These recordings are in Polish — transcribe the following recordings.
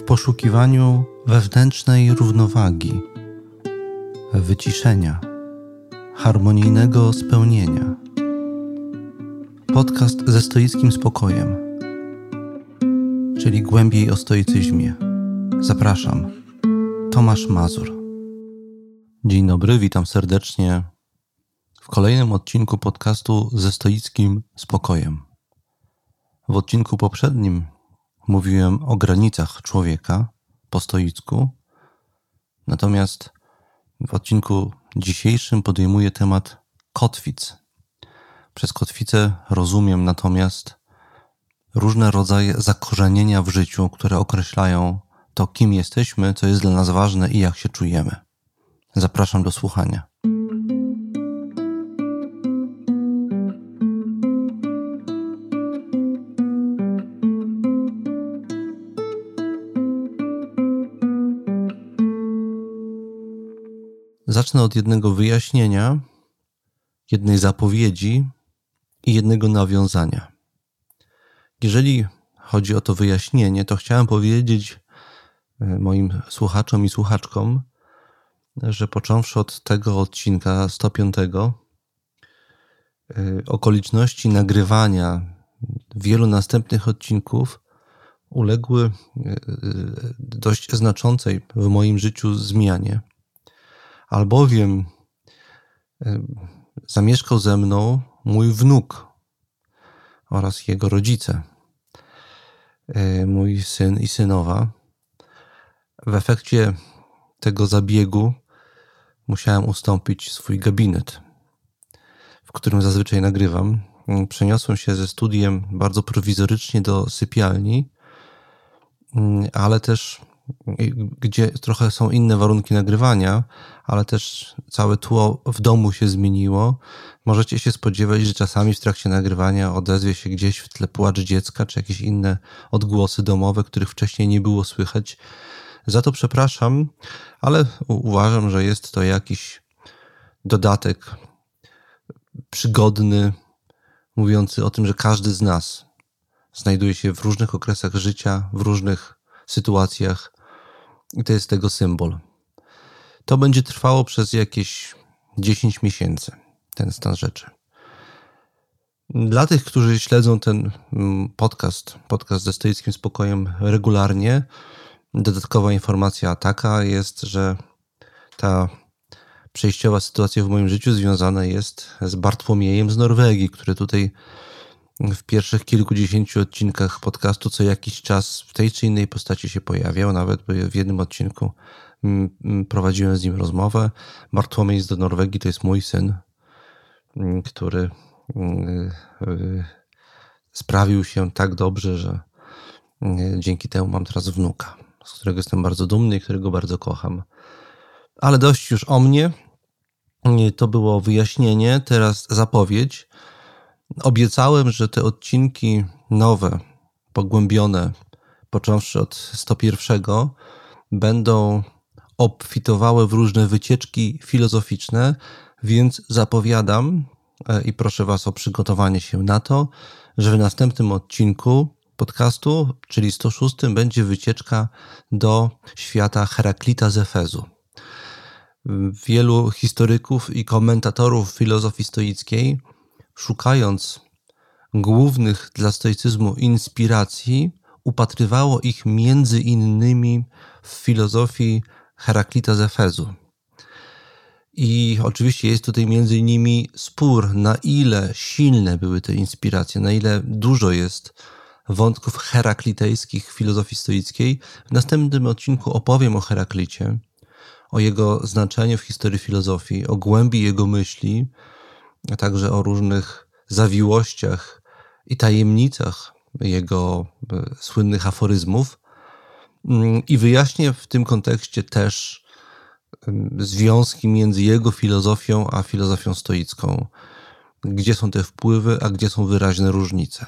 w poszukiwaniu wewnętrznej równowagi, wyciszenia, harmonijnego spełnienia. Podcast ze stoickim spokojem, czyli głębiej o stoicyzmie. Zapraszam, Tomasz Mazur. Dzień dobry, witam serdecznie w kolejnym odcinku podcastu ze stoickim spokojem. W odcinku poprzednim mówiłem o granicach człowieka po stoicku, natomiast w odcinku dzisiejszym podejmuję temat kotwic. Przez kotwicę rozumiem natomiast różne rodzaje zakorzenienia w życiu, które określają to, kim jesteśmy, co jest dla nas ważne i jak się czujemy. Zapraszam do słuchania. Zacznę od jednego wyjaśnienia, jednej zapowiedzi i jednego nawiązania. Jeżeli chodzi o to wyjaśnienie, to chciałem powiedzieć e, moim słuchaczom i słuchaczkom, że począwszy od tego odcinka 105, e, okoliczności nagrywania wielu następnych odcinków uległy e, dość znaczącej w moim życiu zmianie albowiem zamieszkał ze mną mój wnuk oraz jego rodzice, mój syn i synowa. W efekcie tego zabiegu musiałem ustąpić swój gabinet, w którym zazwyczaj nagrywam. Przeniosłem się ze studiem bardzo prowizorycznie do sypialni, ale też gdzie trochę są inne warunki nagrywania, ale też całe tło w domu się zmieniło. Możecie się spodziewać, że czasami w trakcie nagrywania odezwie się gdzieś w tle płacz dziecka, czy jakieś inne odgłosy domowe, których wcześniej nie było słychać. Za to przepraszam, ale uważam, że jest to jakiś dodatek przygodny, mówiący o tym, że każdy z nas znajduje się w różnych okresach życia, w różnych sytuacjach i to jest tego symbol. To będzie trwało przez jakieś 10 miesięcy, ten stan rzeczy. Dla tych, którzy śledzą ten mm, podcast, podcast ze stoickim spokojem regularnie, dodatkowa informacja taka jest, że ta przejściowa sytuacja w moim życiu związana jest z Bartłomiejem z Norwegii, który tutaj w pierwszych kilkudziesięciu odcinkach podcastu co jakiś czas w tej czy innej postaci się pojawiał. Nawet w jednym odcinku mm, mm, prowadziłem z nim rozmowę. Bartłomiej z Norwegii to jest mój syn, mm, który y, sprawił się tak dobrze, że dzięki temu mam teraz wnuka, z którego jestem bardzo dumny i którego bardzo kocham. Ale dość już o mnie. To było wyjaśnienie, teraz zapowiedź. Obiecałem, że te odcinki nowe, pogłębione, począwszy od 101, będą obfitowały w różne wycieczki filozoficzne, więc zapowiadam e, i proszę Was o przygotowanie się na to, że w następnym odcinku podcastu, czyli 106, będzie wycieczka do świata Heraklita z Efezu. Wielu historyków i komentatorów filozofii stoickiej szukając głównych dla stoicyzmu inspiracji, upatrywało ich między innymi w filozofii Heraklita z Efezu. I oczywiście jest tutaj między innymi spór, na ile silne były te inspiracje, na ile dużo jest wątków heraklitejskich w filozofii stoickiej. W następnym odcinku opowiem o Heraklicie, o jego znaczeniu w historii filozofii, o głębi jego myśli, a także o różnych zawiłościach i tajemnicach jego e, słynnych aforyzmów. Mm, I wyjaśnię w tym kontekście też związki między jego filozofią a filozofią stoicką. Gdzie są te wpływy, a gdzie są wyraźne różnice.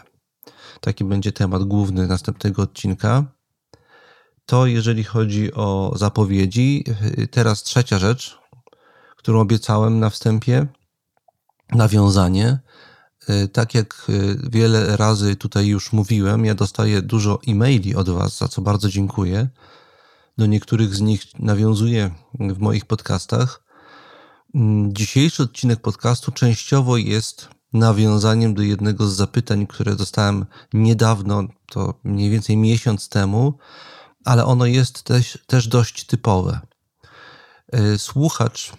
Taki będzie temat główny następnego odcinka. To jeżeli chodzi o zapowiedzi. Teraz trzecia rzecz, którą obiecałem na wstępie nawiązanie. E, tak jak e, wiele razy tutaj już mówiłem, ja dostaję dużo e-maili od Was, za co bardzo dziękuję. Do niektórych z nich nawiązuję w moich podcastach. Mm, dzisiejszy odcinek podcastu częściowo jest nawiązaniem do jednego z zapytań, które dostałem niedawno, to mniej więcej miesiąc temu, ale ono jest też, też dość typowe. E, słuchacz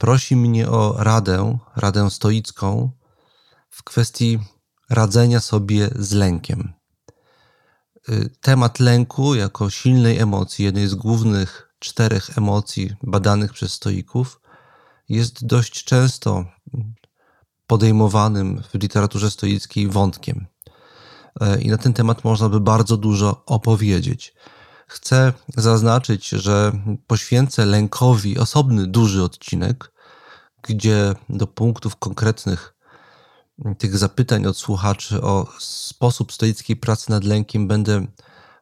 prosi mnie o radę, radę stoicką w kwestii radzenia sobie z lękiem. Y, temat lęku jako silnej emocji, jednej z głównych czterech emocji badanych przez stoików, jest dość często podejmowanym w literaturze stoickiej wątkiem. Y, I na ten temat można by bardzo dużo opowiedzieć. Chcę zaznaczyć, że poświęcę lękowi osobny, duży odcinek, gdzie do punktów konkretnych tych zapytań od słuchaczy o sposób stoickiej pracy nad lękiem będę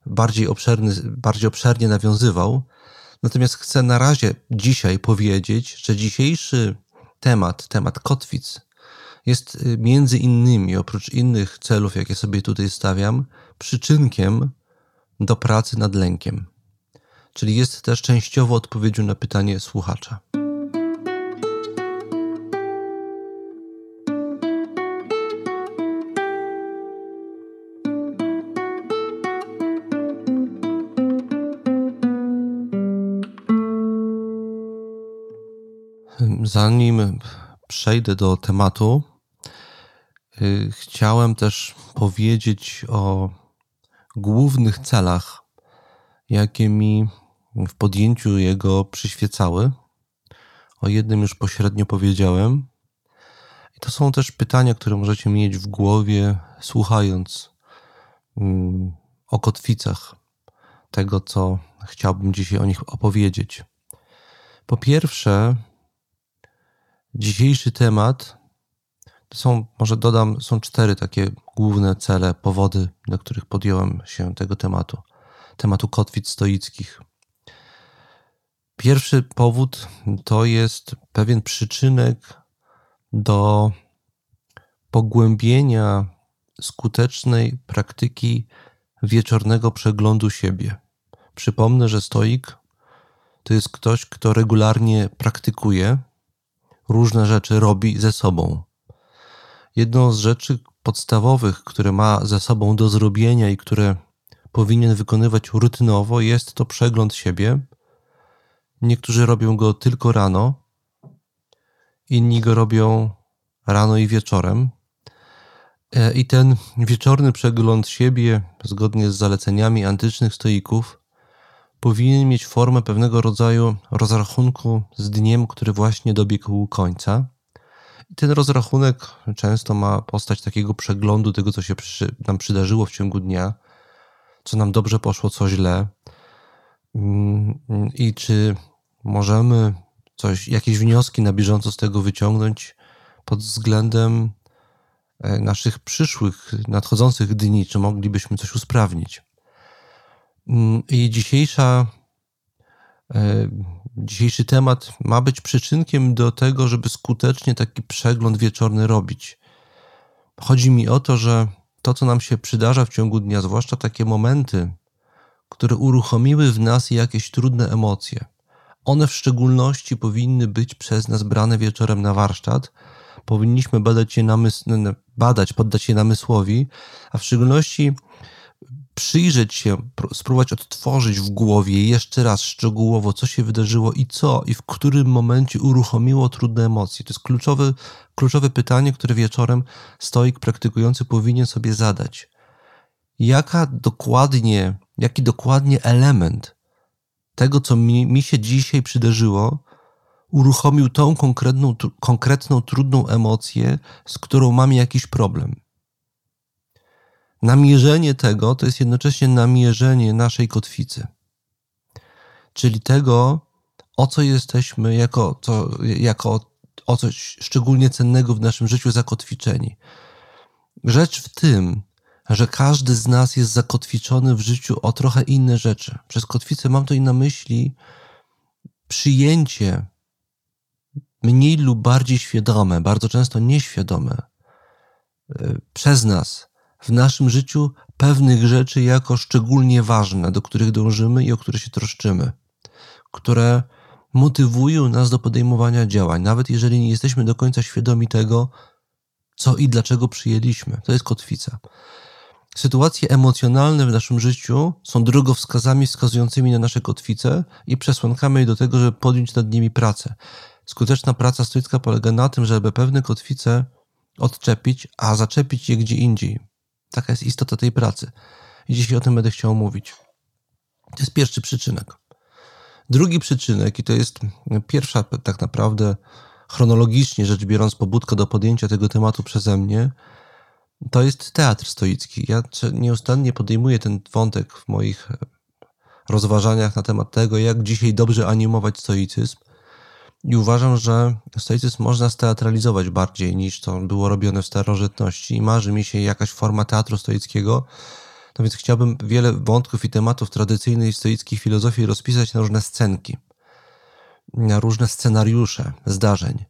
bardziej, obszerny, bardziej obszernie nawiązywał. Natomiast chcę na razie dzisiaj powiedzieć, że dzisiejszy temat, temat kotwic, jest y, między innymi, oprócz innych celów, jakie sobie tutaj stawiam, przyczynkiem do pracy nad lękiem. Czyli jest też częściowo odpowiedzią na pytanie słuchacza. Zanim przejdę do tematu, y, chciałem też powiedzieć o głównych celach, jakie mi w podjęciu jego przyświecały. O jednym już pośrednio powiedziałem. I to są też pytania, które możecie mieć w głowie, słuchając mm, o kotwicach tego, co chciałbym dzisiaj o nich opowiedzieć. Po pierwsze, Dzisiejszy temat są, może dodam, są cztery takie główne cele, powody, dla których podjąłem się tego tematu, tematu kotwic stoickich. Pierwszy powód to jest pewien przyczynek do pogłębienia skutecznej praktyki wieczornego przeglądu siebie. Przypomnę, że stoik to jest ktoś, kto regularnie praktykuje różne rzeczy robi ze sobą. Jedną z rzeczy podstawowych, które ma ze sobą do zrobienia i które powinien wykonywać rutynowo, jest to przegląd siebie. Niektórzy robią go tylko rano, inni go robią rano i wieczorem. E, I ten wieczorny przegląd siebie, zgodnie z zaleceniami antycznych stoików, powinien mieć formę pewnego rodzaju rozrachunku z dniem, który właśnie dobiegł końca. Ten rozrachunek często ma postać takiego przeglądu tego, co się przy, nam przydarzyło w ciągu dnia, co nam dobrze poszło, co źle. Mm, I czy możemy coś, jakieś wnioski na bieżąco z tego wyciągnąć pod względem e, naszych przyszłych, nadchodzących dni, czy moglibyśmy coś usprawnić. Mm, I dzisiejsza, e, dzisiejszy temat ma być przyczynkiem do tego, żeby skutecznie taki przegląd wieczorny robić. Chodzi mi o to, że to, co nam się przydarza w ciągu dnia, zwłaszcza takie momenty, które uruchomiły w nas jakieś trudne emocje, one w szczególności powinny być przez nas brane wieczorem na warsztat. Powinniśmy badać je, namysł- badać poddać je namysłowi, a w szczególności przyjrzeć się, spróbować odtworzyć w głowie jeszcze raz szczegółowo, co się wydarzyło i co, i w którym momencie uruchomiło trudne emocje. To jest kluczowe, kluczowe pytanie, które wieczorem stoik praktykujący powinien sobie zadać. Jaka dokładnie, jaki dokładnie element tego, co mi, mi się dzisiaj przydarzyło, uruchomił tą konkretną, konkretną, trudną emocję, z którą mam jakiś problem namierzenie tego to jest jednocześnie namierzenie naszej kotwicy. Czyli tego, o co jesteśmy jako, co, jako o coś szczególnie cennego w naszym życiu zakotwiczeni. Rzecz w tym, że każdy z nas jest zakotwiczony w życiu o trochę inne rzeczy. Przez kotwicę mam tutaj na myśli przyjęcie mniej lub bardziej świadome, bardzo często nieświadome, przez nas w naszym życiu pewnych rzeczy jako szczególnie ważne, do których dążymy i o które się troszczymy, które motywują nas do podejmowania działań, nawet jeżeli nie jesteśmy do końca świadomi tego, co i dlaczego przyjęliśmy. To jest kotwica. Sytuacje emocjonalne w naszym życiu są drogowskazami wskazującymi na nasze kotwice i przesłankami do tego, żeby podjąć nad nimi pracę. Skuteczna praca stoicka polega na tym, żeby pewne kotwice odczepić, a zaczepić je gdzie indziej. Taka jest istota tej pracy. I dzisiaj o tym będę chciał mówić. To jest pierwszy przyczynek. Drugi przyczynek, i to jest pierwsza tak naprawdę chronologicznie rzecz biorąc pobudka do podjęcia tego tematu przeze mnie, to jest teatr stoicki. Ja nieustannie podejmuję ten wątek w moich rozważaniach na temat tego, jak dzisiaj dobrze animować stoicyzm. I uważam, że stoicyzm można steatralizować bardziej niż to było robione w starożytności. I marzy mi się jakaś forma teatru stoickiego. No więc chciałbym wiele wątków i tematów tradycyjnej stoickiej filozofii rozpisać na różne scenki, na różne scenariusze zdarzeń.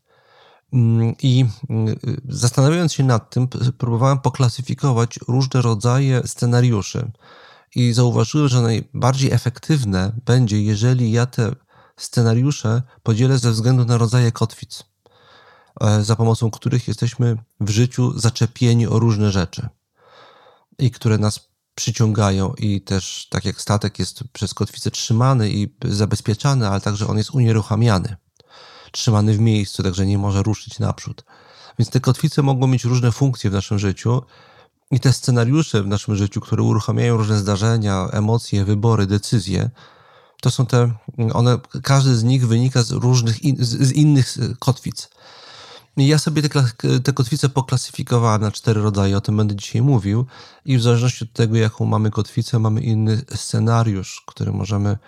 Mm, I mm, zastanawiając się nad tym, próbowałem poklasyfikować różne rodzaje scenariuszy. I zauważyłem, że najbardziej efektywne będzie, jeżeli ja te scenariusze podzielę ze względu na rodzaje kotwic, e, za pomocą których jesteśmy w życiu zaczepieni o różne rzeczy i które nas przyciągają i też tak jak statek jest przez kotwicę trzymany i zabezpieczany, ale także on jest unieruchamiany trzymany w miejscu, także nie może ruszyć naprzód. Więc te kotwice mogą mieć różne funkcje w naszym życiu i te scenariusze w naszym życiu, które uruchamiają różne zdarzenia, emocje, wybory, decyzje, to są te, one, każdy z nich wynika z różnych, in, z, z innych kotwic. I ja sobie te, te kotwice poklasyfikowałem na cztery rodzaje, o tym będę dzisiaj mówił. I w zależności od tego, jaką mamy kotwicę, mamy inny scenariusz, który możemy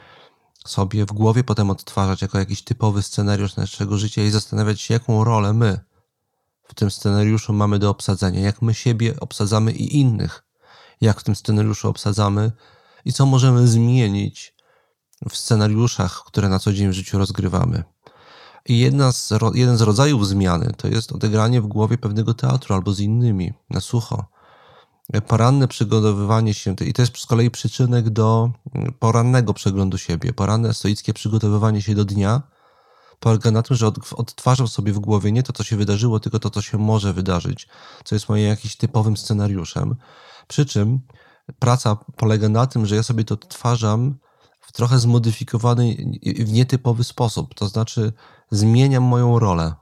sobie w głowie potem odtwarzać jako jakiś typowy scenariusz naszego życia i zastanawiać się, jaką rolę my w tym scenariuszu mamy do obsadzenia, jak my siebie obsadzamy i innych, jak w tym scenariuszu obsadzamy i co możemy zmienić w scenariuszach, które na co dzień w życiu rozgrywamy. I jedna z, jeden z rodzajów zmiany to jest odegranie w głowie pewnego teatru albo z innymi, na sucho poranne przygotowywanie się, i to jest z kolei przyczynek do mm, porannego przeglądu siebie. Poranne stoickie przygotowywanie się do dnia polega na tym, że odtwarzam sobie w głowie nie to, co się wydarzyło, tylko to, co się może wydarzyć, co jest moim jakimś typowym scenariuszem. Przy czym praca polega na tym, że ja sobie to odtwarzam w trochę zmodyfikowany, w nietypowy sposób. To znaczy, zmieniam moją rolę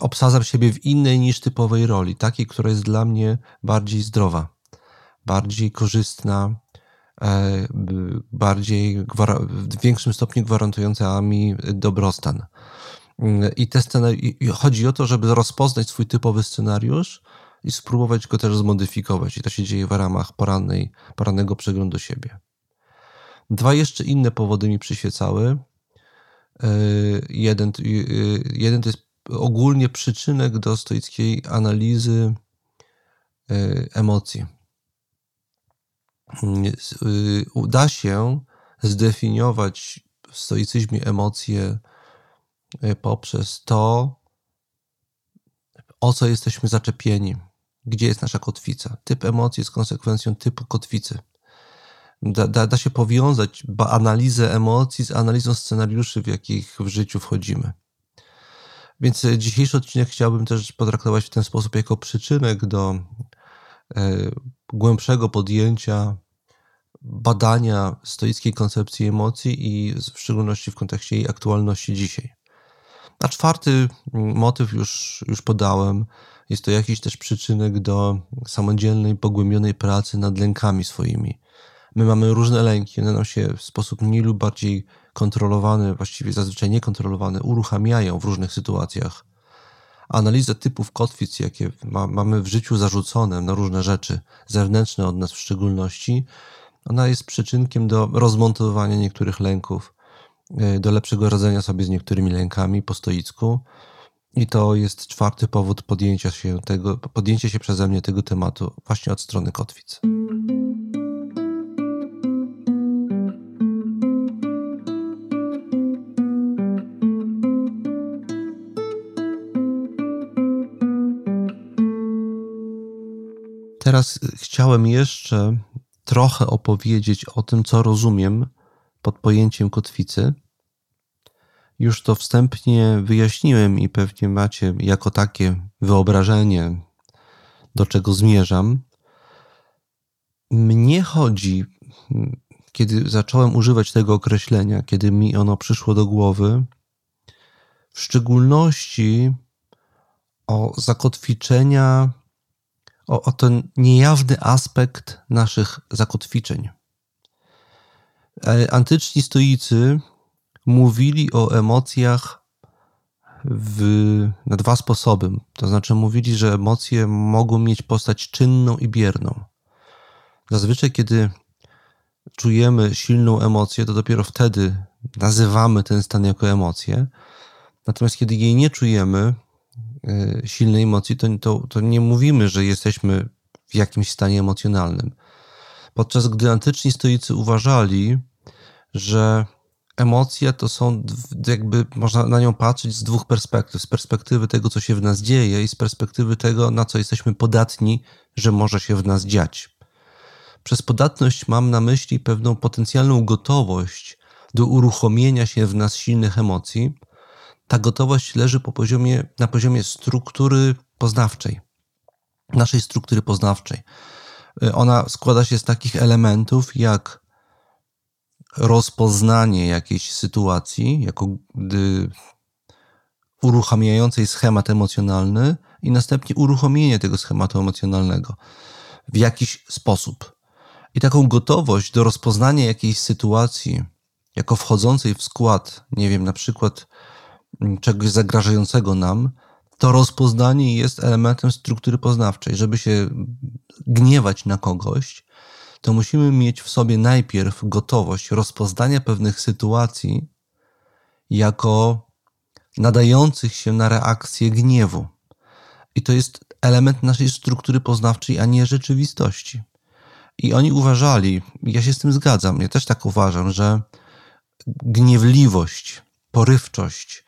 obsadzam siebie w innej niż typowej roli, takiej, która jest dla mnie bardziej zdrowa, bardziej korzystna, e, bardziej w większym stopniu gwarantująca mi dobrostan. I te sceny, chodzi o to, żeby rozpoznać swój typowy scenariusz i spróbować go też zmodyfikować. I to się dzieje w ramach porannej, porannego przeglądu siebie. Dwa jeszcze inne powody mi przyświecały. E, jeden, jeden to jest ogólnie przyczynek do stoickiej analizy e, emocji. Uda e, się zdefiniować w stoicyzmie emocje e, poprzez to, o co jesteśmy zaczepieni, gdzie jest nasza kotwica. Typ emocji jest konsekwencją typu kotwicy. Da, da, da się powiązać analizę emocji z analizą scenariuszy, w jakich w życiu wchodzimy. Więc e, dzisiejszy odcinek chciałbym też potraktować w ten sposób jako przyczynek do e, głębszego podjęcia badania stoickiej koncepcji emocji i w szczególności w kontekście jej aktualności dzisiaj. A czwarty motyw już, już podałem. Jest to jakiś też przyczynek do samodzielnej, pogłębionej pracy nad lękami swoimi. My mamy różne lęki, one nam się w sposób mniej lub bardziej kontrolowane, właściwie zazwyczaj niekontrolowane, uruchamiają w różnych sytuacjach. Analiza typów kotwic, jakie ma, mamy w życiu zarzucone na różne rzeczy, zewnętrzne od nas w szczególności, ona jest przyczynkiem do rozmontowania niektórych lęków, e, do lepszego radzenia sobie z niektórymi lękami po stoicku. I to jest czwarty powód podjęcia się tego, podjęcia się przeze mnie tego tematu właśnie od strony kotwic. Teraz chciałem jeszcze trochę opowiedzieć o tym, co rozumiem pod pojęciem kotwicy. Już to wstępnie wyjaśniłem i pewnie macie jako takie wyobrażenie, do czego zmierzam. Mnie chodzi, kiedy zacząłem używać tego określenia, kiedy mi ono przyszło do głowy, w szczególności o zakotwiczenia, o, o ten niejawny aspekt naszych zakotwiczeń. E, antyczni stoicy mówili o emocjach w, na dwa sposoby. To znaczy, mówili, że emocje mogą mieć postać czynną i bierną. Zazwyczaj, kiedy czujemy silną emocję, to dopiero wtedy nazywamy ten stan jako emocję. Natomiast kiedy jej nie czujemy, silnej emocji, to, to, to nie mówimy, że jesteśmy w jakimś stanie emocjonalnym. Podczas gdy antyczni stoicy uważali, że emocja to są jakby można na nią patrzeć z dwóch perspektyw. Z perspektywy tego, co się w nas dzieje i z perspektywy tego, na co jesteśmy podatni, że może się w nas dziać. Przez podatność mam na myśli pewną potencjalną gotowość do uruchomienia się w nas silnych emocji. Ta gotowość leży po poziomie, na poziomie struktury poznawczej, naszej struktury poznawczej. Ona składa się z takich elementów jak rozpoznanie jakiejś sytuacji jako gdy uruchamiającej schemat emocjonalny i następnie uruchomienie tego schematu emocjonalnego w jakiś sposób. I taką gotowość do rozpoznania jakiejś sytuacji jako wchodzącej w skład, nie wiem, na przykład czegoś zagrażającego nam, to rozpoznanie jest elementem struktury poznawczej. Żeby się gniewać na kogoś, to musimy mieć w sobie najpierw gotowość rozpoznania pewnych sytuacji jako nadających się na reakcję gniewu. I to jest element naszej struktury poznawczej, a nie rzeczywistości. I oni uważali, ja się z tym zgadzam, ja też tak uważam, że gniewliwość, porywczość,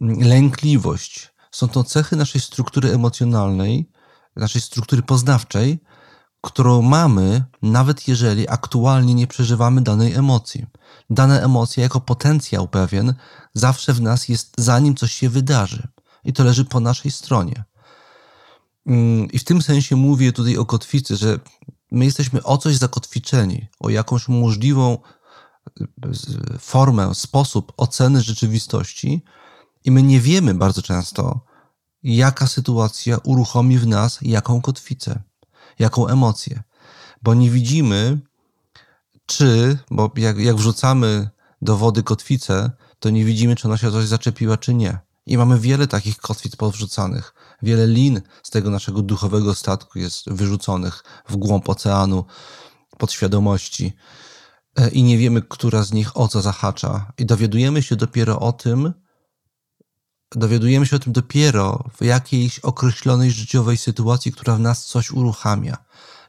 lękliwość są to cechy naszej struktury emocjonalnej, naszej struktury poznawczej, którą mamy, nawet jeżeli aktualnie nie przeżywamy danej emocji. Dane emocje, jako potencjał pewien, zawsze w nas jest, zanim coś się wydarzy. I to leży po naszej stronie. Mm, I w tym sensie mówię tutaj o kotwicy, że my jesteśmy o coś zakotwiczeni, o jakąś możliwą formę, sposób oceny rzeczywistości, i my nie wiemy bardzo często, jaka sytuacja uruchomi w nas jaką kotwicę jaką emocję. Bo nie widzimy, czy, bo jak, jak wrzucamy do wody kotwicę, to nie widzimy, czy ona się coś zaczepiła, czy nie. I mamy wiele takich kotwic podwrzucanych. Wiele lin z tego naszego duchowego statku jest wyrzuconych w głąb oceanu, podświadomości. E, I nie wiemy, która z nich o co zahacza. I dowiadujemy się dopiero o tym, dowiadujemy się o tym dopiero w jakiejś określonej życiowej sytuacji, która w nas coś uruchamia.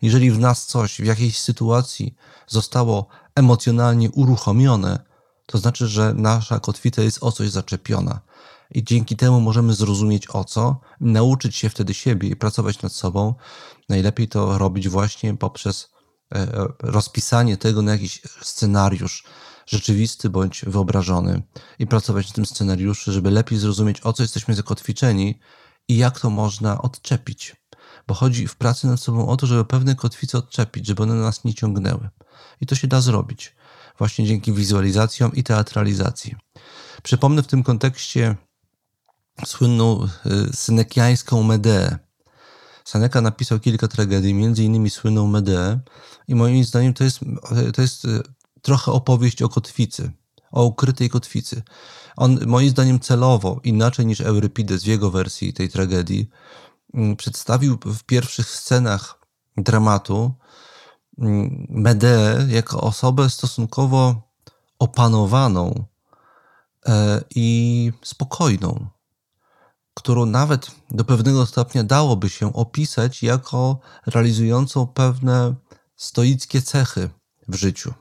Jeżeli w nas coś w jakiejś sytuacji zostało emocjonalnie uruchomione, to znaczy, że nasza kotwica jest o coś zaczepiona. I dzięki temu możemy zrozumieć o co, nauczyć się wtedy siebie i pracować nad sobą. Najlepiej to robić właśnie poprzez rozpisanie tego na jakiś scenariusz, rzeczywisty bądź wyobrażony i pracować w tym scenariuszu, żeby lepiej zrozumieć, o co jesteśmy zakotwiczeni i jak to można odczepić. Bo chodzi w pracy nad sobą o to, żeby pewne kotwice odczepić, żeby one nas nie ciągnęły. I to się da zrobić właśnie dzięki wizualizacjom i teatralizacji. Przypomnę w tym kontekście słynną y, synekiańską Medeę. Seneca napisał kilka tragedii, między innymi słynną Medeę i moim zdaniem to jest, to jest y, trochę opowieść o kotwicy, o ukrytej kotwicy. On moim zdaniem celowo, inaczej niż Eurypides w jego wersji tej tragedii, mm, przedstawił w pierwszych scenach dramatu mm, Medeę jako osobę stosunkowo opanowaną e, i spokojną, którą nawet do pewnego stopnia dałoby się opisać jako realizującą pewne stoickie cechy w życiu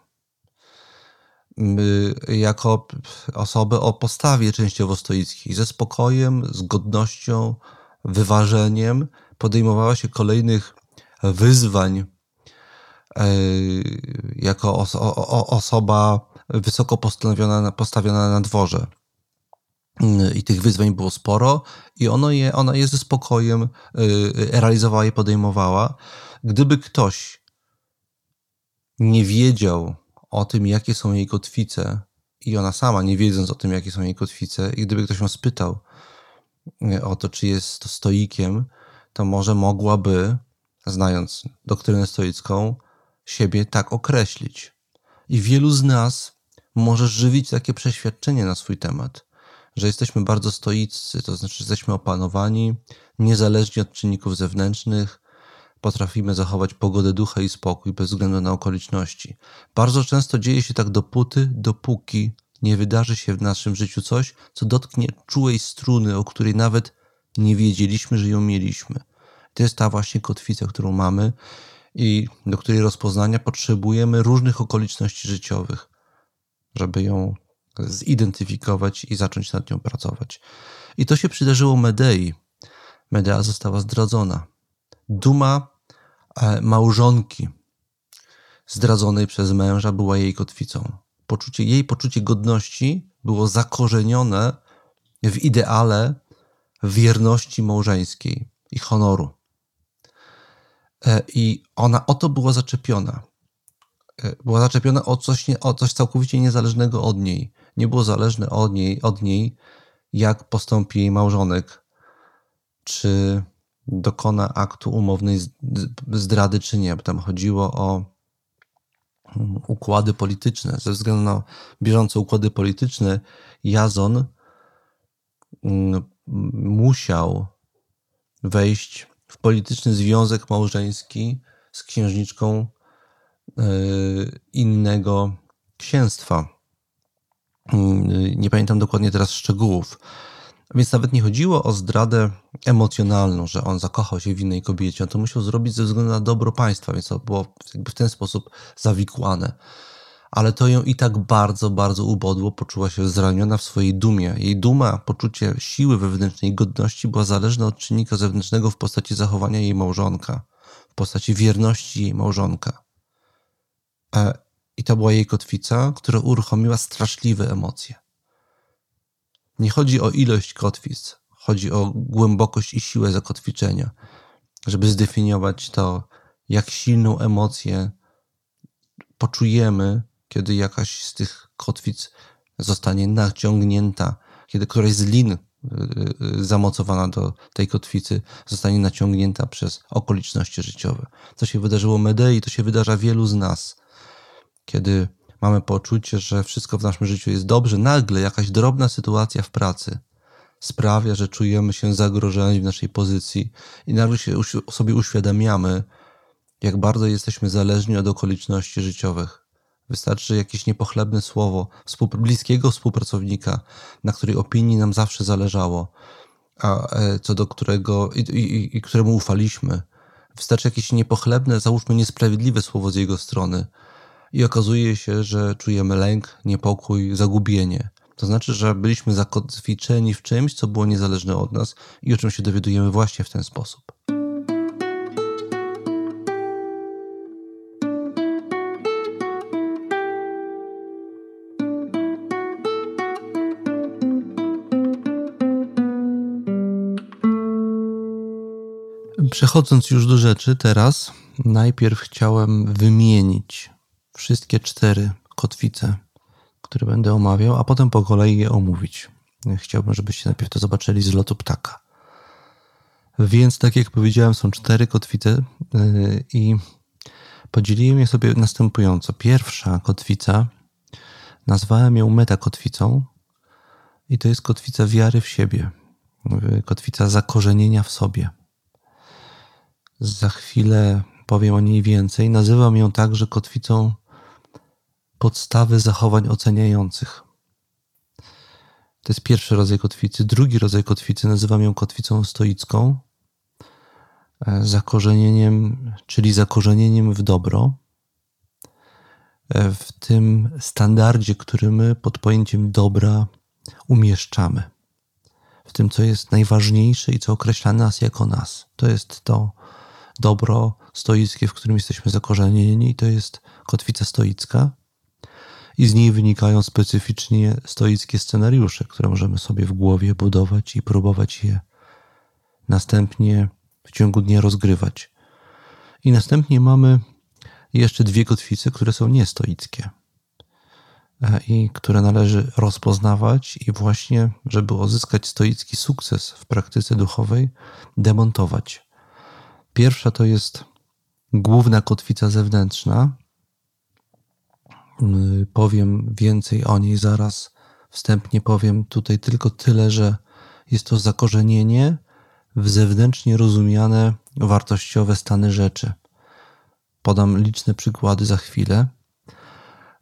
jako osoby o postawie częściowo stoickiej, ze spokojem, z godnością, wyważeniem podejmowała się kolejnych wyzwań e, jako osoba wysoko postawiona na dworze. I tych wyzwań było sporo, i ono je, ona je ze spokojem realizowała i podejmowała. Gdyby ktoś nie wiedział o tym, jakie są jej kotwice, i ona sama, nie wiedząc o tym, jakie są jej kotwice, i gdyby ktoś ją spytał e, o to, czy jest to stoikiem, to może mogłaby, znając doktrynę stoicką, siebie tak określić. I wielu z nas może żywić takie przeświadczenie na swój temat, że jesteśmy bardzo stoiccy, to znaczy, jesteśmy opanowani, niezależnie od czynników zewnętrznych, potrafimy zachować pogodę ducha i spokój bez względu na okoliczności. Bardzo często dzieje się tak dopóty, dopóki nie wydarzy się w naszym życiu coś, co dotknie czułej struny, o której nawet nie wiedzieliśmy, że ją mieliśmy. To jest ta właśnie kotwica, którą mamy i do której rozpoznania potrzebujemy różnych okoliczności życiowych, żeby ją zidentyfikować i zacząć nad nią pracować. I to się przydarzyło Medei. Medea została zdradzona. Duma e, małżonki zdradzonej przez męża była jej kotwicą. Poczucie, jej poczucie godności było zakorzenione w ideale wierności małżeńskiej i honoru. E, I ona o to była zaczepiona. E, była zaczepiona o coś, o coś całkowicie niezależnego od niej. Nie było zależne od niej, od niej, jak postąpi jej małżonek, czy dokona aktu umownej zdrady, czy nie. Tam chodziło o mm, układy polityczne. Ze względu na bieżące układy polityczne, Jazon mm, musiał wejść w polityczny związek małżeński z księżniczką e, innego księstwa. Mm, nie pamiętam dokładnie teraz szczegółów. Więc nawet nie chodziło o zdradę emocjonalną, że on zakochał się w innej kobiecie. On to musiał zrobić ze względu na dobro państwa, więc to było w ten sposób zawikłane. Ale to ją i tak bardzo, bardzo ubodło. Poczuła się zraniona w swojej dumie. Jej duma, poczucie siły wewnętrznej, godności była zależna od czynnika zewnętrznego w postaci zachowania jej małżonka, w postaci wierności jej małżonka. I to była jej kotwica, która uruchomiła straszliwe emocje. Nie chodzi o ilość kotwic, chodzi o głębokość i siłę zakotwiczenia, żeby zdefiniować to, jak silną emocję poczujemy, kiedy jakaś z tych kotwic zostanie naciągnięta, kiedy któraś z lin y, y, zamocowana do tej kotwicy zostanie naciągnięta przez okoliczności życiowe. Co się wydarzyło Medei, to się wydarza wielu z nas. Kiedy mamy poczucie, że wszystko w naszym życiu jest dobrze, nagle jakaś drobna sytuacja w pracy sprawia, że czujemy się zagrożeni w naszej pozycji i nagle się sobie uświadamiamy, jak bardzo jesteśmy zależni od okoliczności życiowych. Wystarczy jakieś niepochlebne słowo bliskiego współpracownika, na której opinii nam zawsze zależało, a e, co do którego i, i, i któremu ufaliśmy. Wystarczy jakieś niepochlebne, załóżmy niesprawiedliwe słowo z jego strony, i okazuje się, że czujemy lęk, niepokój, zagubienie. To znaczy, że byliśmy zakotwiczeni w czymś, co było niezależne od nas i o czym się dowiadujemy właśnie w ten sposób. Przechodząc już do rzeczy, teraz najpierw chciałem wymienić wszystkie cztery kotwice, które będę omawiał, a potem po kolei je omówić. Chciałbym, żebyście najpierw to zobaczyli z lotu ptaka. Więc, tak jak powiedziałem, są cztery kotwice yy, i podzieliłem je sobie następująco. Pierwsza kotwica, nazwałem ją metakotwicą i to jest kotwica wiary w siebie, kotwica zakorzenienia w sobie. Za chwilę powiem o niej więcej. Nazywam ją także kotwicą podstawy zachowań oceniających. To jest pierwszy rodzaj kotwicy. Drugi rodzaj kotwicy nazywam ją kotwicą stoicką, e, zakorzenieniem, czyli zakorzenieniem w dobro, e, w tym standardzie, który my pod pojęciem dobra umieszczamy. W tym, co jest najważniejsze i co określa nas jako nas. To jest to, dobro stoickie, w którym jesteśmy zakorzenieni, to jest kotwica stoicka. I z niej wynikają specyficznie stoickie scenariusze, które możemy sobie w głowie budować i próbować je następnie w ciągu dnia rozgrywać. I następnie mamy jeszcze dwie kotwice, które są niestoickie e, i które należy rozpoznawać i właśnie, żeby uzyskać stoicki sukces w praktyce duchowej, demontować. Pierwsza to jest główna kotwica zewnętrzna. Y, powiem więcej o niej zaraz. Wstępnie powiem tutaj tylko tyle, że jest to zakorzenienie w zewnętrznie rozumiane wartościowe stany rzeczy. Podam liczne przykłady za chwilę.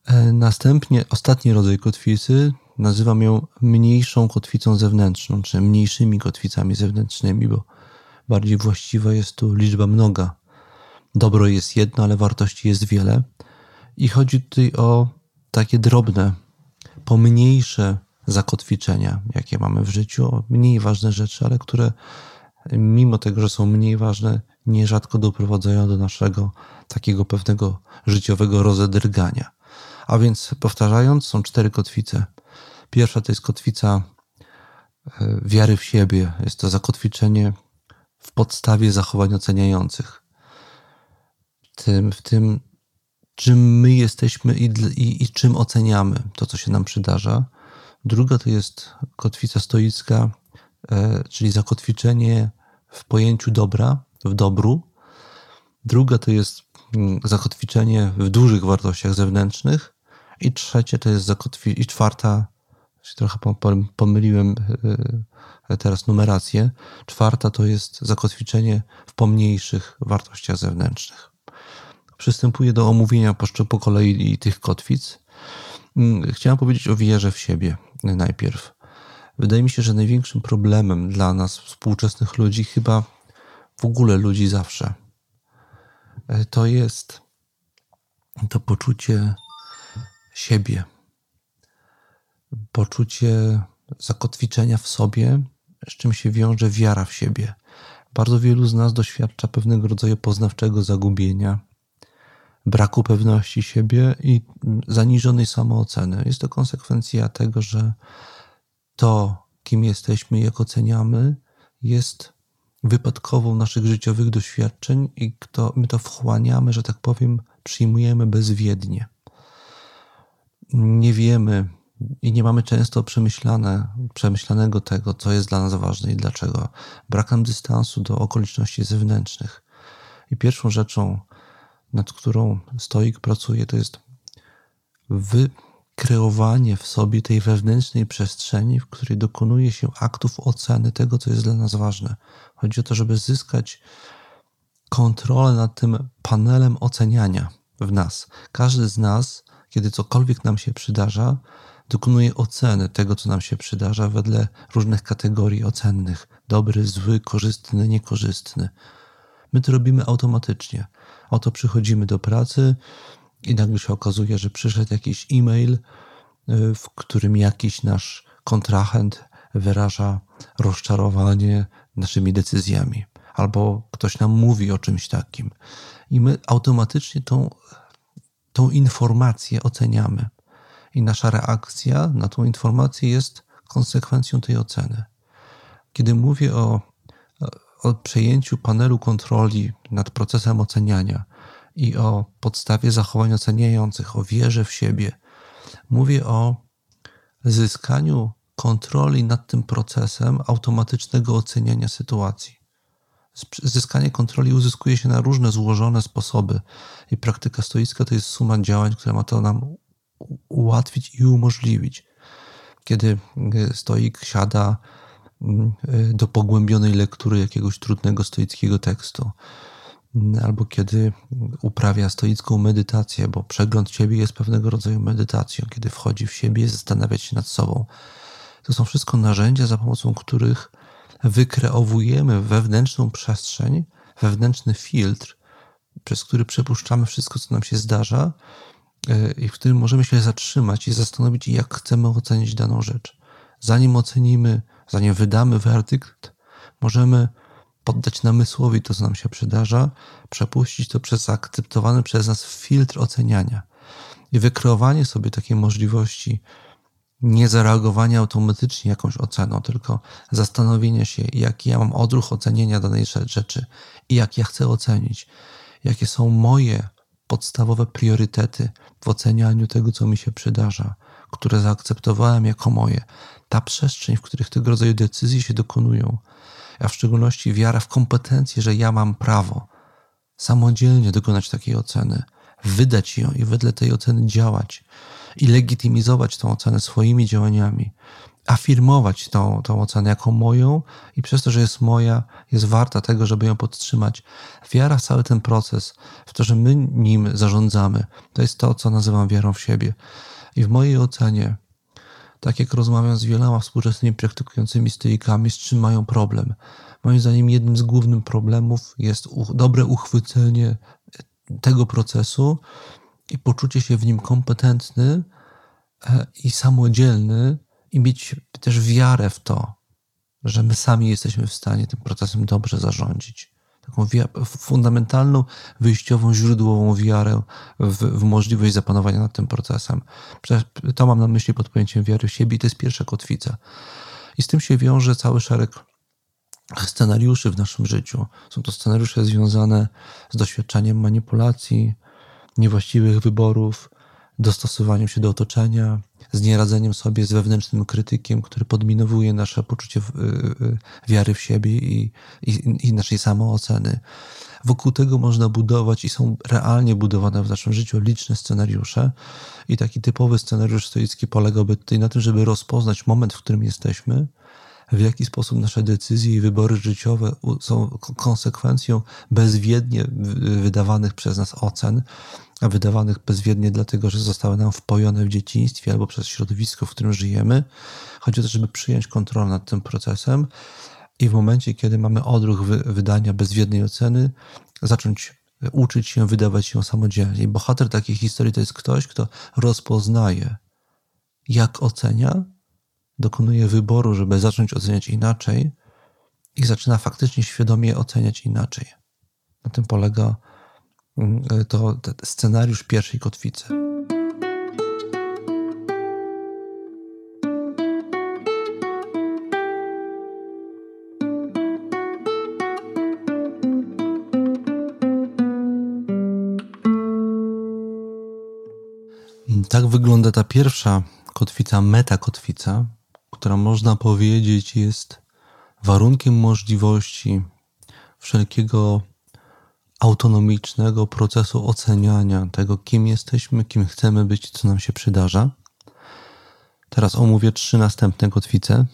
E, następnie ostatni rodzaj kotwicy nazywam ją mniejszą kotwicą zewnętrzną, czy mniejszymi kotwicami zewnętrznymi, bo bardziej właściwa jest tu liczba mnoga. Dobro jest jedno, ale wartości jest wiele. I chodzi tutaj o takie drobne, pomniejsze zakotwiczenia, jakie mamy w życiu, mniej ważne rzeczy, ale które mimo tego, że są mniej ważne, nierzadko doprowadzają do naszego takiego pewnego życiowego rozedrgania. A więc powtarzając, są cztery kotwice. Pierwsza to jest kotwica e, wiary w siebie. Jest to zakotwiczenie w podstawie zachowań oceniających. Tym, w tym czym my jesteśmy i, i, i czym oceniamy to, co się nam przydarza. Druga to jest kotwica stoicka, e, czyli zakotwiczenie w pojęciu dobra, w dobru. Druga to jest mm, zakotwiczenie w dużych wartościach zewnętrznych. I trzecie to jest zakotwiczenie, i czwarta, trochę pomyliłem e, teraz numerację. Czwarta to jest zakotwiczenie w pomniejszych wartościach zewnętrznych. Przystępuję do omówienia po kolei tych kotwic. Mm, chciałem powiedzieć o wierze w siebie najpierw. Wydaje mi się, że największym problemem dla nas, współczesnych ludzi, chyba w ogóle ludzi zawsze, e, to jest to poczucie siebie, poczucie zakotwiczenia w sobie, z czym się wiąże wiara w siebie. Bardzo wielu z nas doświadcza pewnego rodzaju poznawczego zagubienia, braku pewności siebie i zaniżonej samooceny. Jest to konsekwencja tego, że to, kim jesteśmy, jak oceniamy, jest wypadkową naszych życiowych doświadczeń i to, my to wchłaniamy, że tak powiem, przyjmujemy bezwiednie. Nie wiemy i nie mamy często przemyślane, przemyślanego tego, co jest dla nas ważne i dlaczego. Brak nam dystansu do okoliczności zewnętrznych. I pierwszą rzeczą, nad którą stoik pracuje, to jest wy, kreowanie w sobie tej wewnętrznej przestrzeni, w której dokonuje się aktów oceny tego, co jest dla nas ważne. Chodzi o to, żeby zyskać kontrolę nad tym panelem oceniania w nas. Każdy z nas, kiedy cokolwiek nam się przydarza, dokonuje oceny tego, co nam się przydarza, wedle różnych kategorii ocennych: dobry, zły, korzystny, niekorzystny. My to robimy automatycznie. Oto przychodzimy do pracy, i nagle się okazuje, że przyszedł jakiś e-mail, y, w którym jakiś nasz kontrahent wyraża rozczarowanie naszymi decyzjami, albo ktoś nam mówi o czymś takim. I my automatycznie tą, tą informację oceniamy. I nasza reakcja na tą informację jest konsekwencją tej oceny. Kiedy mówię o, o przejęciu panelu kontroli nad procesem oceniania, i o podstawie zachowań oceniających, o wierze w siebie. Mówię o zyskaniu kontroli nad tym procesem automatycznego oceniania sytuacji. Zyskanie kontroli uzyskuje się na różne złożone sposoby i praktyka stoicka to jest suma działań, która ma to nam ułatwić i umożliwić. Kiedy e, stoik siada do pogłębionej lektury jakiegoś trudnego stoickiego tekstu, albo kiedy uprawia stoicką medytację, bo przegląd siebie jest pewnego rodzaju medytacją, kiedy wchodzi w siebie i zastanawia się nad sobą. To są wszystko narzędzia, za pomocą których wykreowujemy wewnętrzną przestrzeń, wewnętrzny filtr, przez który przepuszczamy wszystko, co nam się zdarza e, i w którym możemy się zatrzymać i zastanowić, jak chcemy ocenić daną rzecz. Zanim ocenimy, zanim wydamy werdykt, możemy poddać namysłowi to, co nam się przydarza, przepuścić to przez zaakceptowany przez nas filtr oceniania i wykreowanie sobie takiej możliwości nie zareagowania automatycznie jakąś oceną, tylko zastanowienia się, jaki ja mam odruch ocenienia danej rzeczy i jak ja chcę ocenić, jakie są moje podstawowe priorytety w ocenianiu tego, co mi się przydarza, które zaakceptowałem jako moje. Ta przestrzeń, w których tego rodzaju decyzje się dokonują, a w szczególności wiara w kompetencje, że ja mam prawo samodzielnie dokonać takiej oceny, wydać ją i wedle tej oceny działać i legitymizować tą ocenę swoimi działaniami, afirmować tą, tą ocenę jako moją i przez to, że jest moja, jest warta tego, żeby ją podtrzymać. Wiara w cały ten proces, w to, że my nim zarządzamy, to jest to, co nazywam wiarą w siebie. I w mojej ocenie, tak jak rozmawiam z wieloma współczesnymi praktykującymi stoikami, z czym mają problem. Moim zdaniem jednym z głównych problemów jest dobre uchwycenie tego procesu i poczucie się w nim kompetentny e, i samodzielny i mieć też wiarę w to, że my sami jesteśmy w stanie tym procesem dobrze zarządzić. Taką fundamentalną, wyjściową, źródłową wiarę w, w, możliwość zapanowania nad tym procesem. To mam na myśli pod pojęciem wiary w siebie i to jest pierwsza kotwica. I z tym się wiąże cały szereg scenariuszy w naszym życiu. Są to scenariusze związane z doświadczeniem manipulacji, niewłaściwych wyborów, dostosowaniem się do otoczenia, z nieradzeniem sobie z wewnętrznym krytykiem, który podminowuje nasze poczucie y, y, wiary w siebie i, i, i naszej samooceny. Wokół tego można budować i są realnie budowane w naszym życiu liczne scenariusze. I taki typowy scenariusz stoicki polegałby tutaj na tym, żeby rozpoznać moment, w którym jesteśmy, w jaki sposób nasze decyzje i wybory życiowe są konsekwencją bezwiednie wydawanych przez nas ocen, a wydawanych bezwiednie dlatego, że zostały nam wpojone w dzieciństwie albo przez środowisko, w którym żyjemy. Chodzi o to, żeby przyjąć kontrolę nad tym procesem i w momencie, kiedy mamy odruch wydania bezwiednej oceny, zacząć uczyć się wydawać ją samodzielnie. Bohater takiej historii to jest ktoś, kto rozpoznaje, jak ocenia dokonuje wyboru, żeby zacząć oceniać inaczej i zaczyna faktycznie świadomie oceniać inaczej. Na tym polega mm, to scenariusz pierwszej kotwicy. Tak wygląda ta pierwsza kotwica, metakotwica, która można powiedzieć jest warunkiem możliwości wszelkiego autonomicznego procesu oceniania tego, kim jesteśmy, kim chcemy być, co nam się przydarza. Teraz omówię trzy następne kotwice.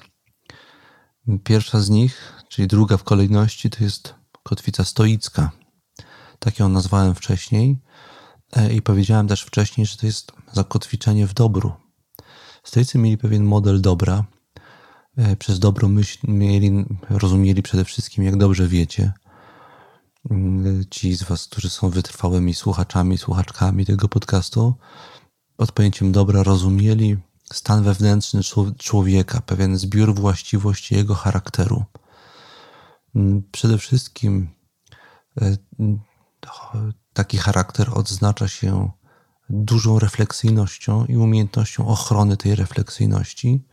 Pierwsza z nich, czyli druga w kolejności, to jest kotwica stoicka. Tak ją nazwałem wcześniej e, i powiedziałem też wcześniej, że to jest zakotwiczenie w dobru. Stoicy mieli pewien model dobra, przez dobrą myśl mieli, rozumieli przede wszystkim, jak dobrze wiecie, mm, ci z Was, którzy są wytrwałymi słuchaczami, słuchaczkami tego podcastu, pod pojęciem dobra rozumieli stan wewnętrzny człowieka, pewien zbiór właściwości jego charakteru. Mm, przede wszystkim e, taki charakter odznacza się dużą refleksyjnością i umiejętnością ochrony tej refleksyjności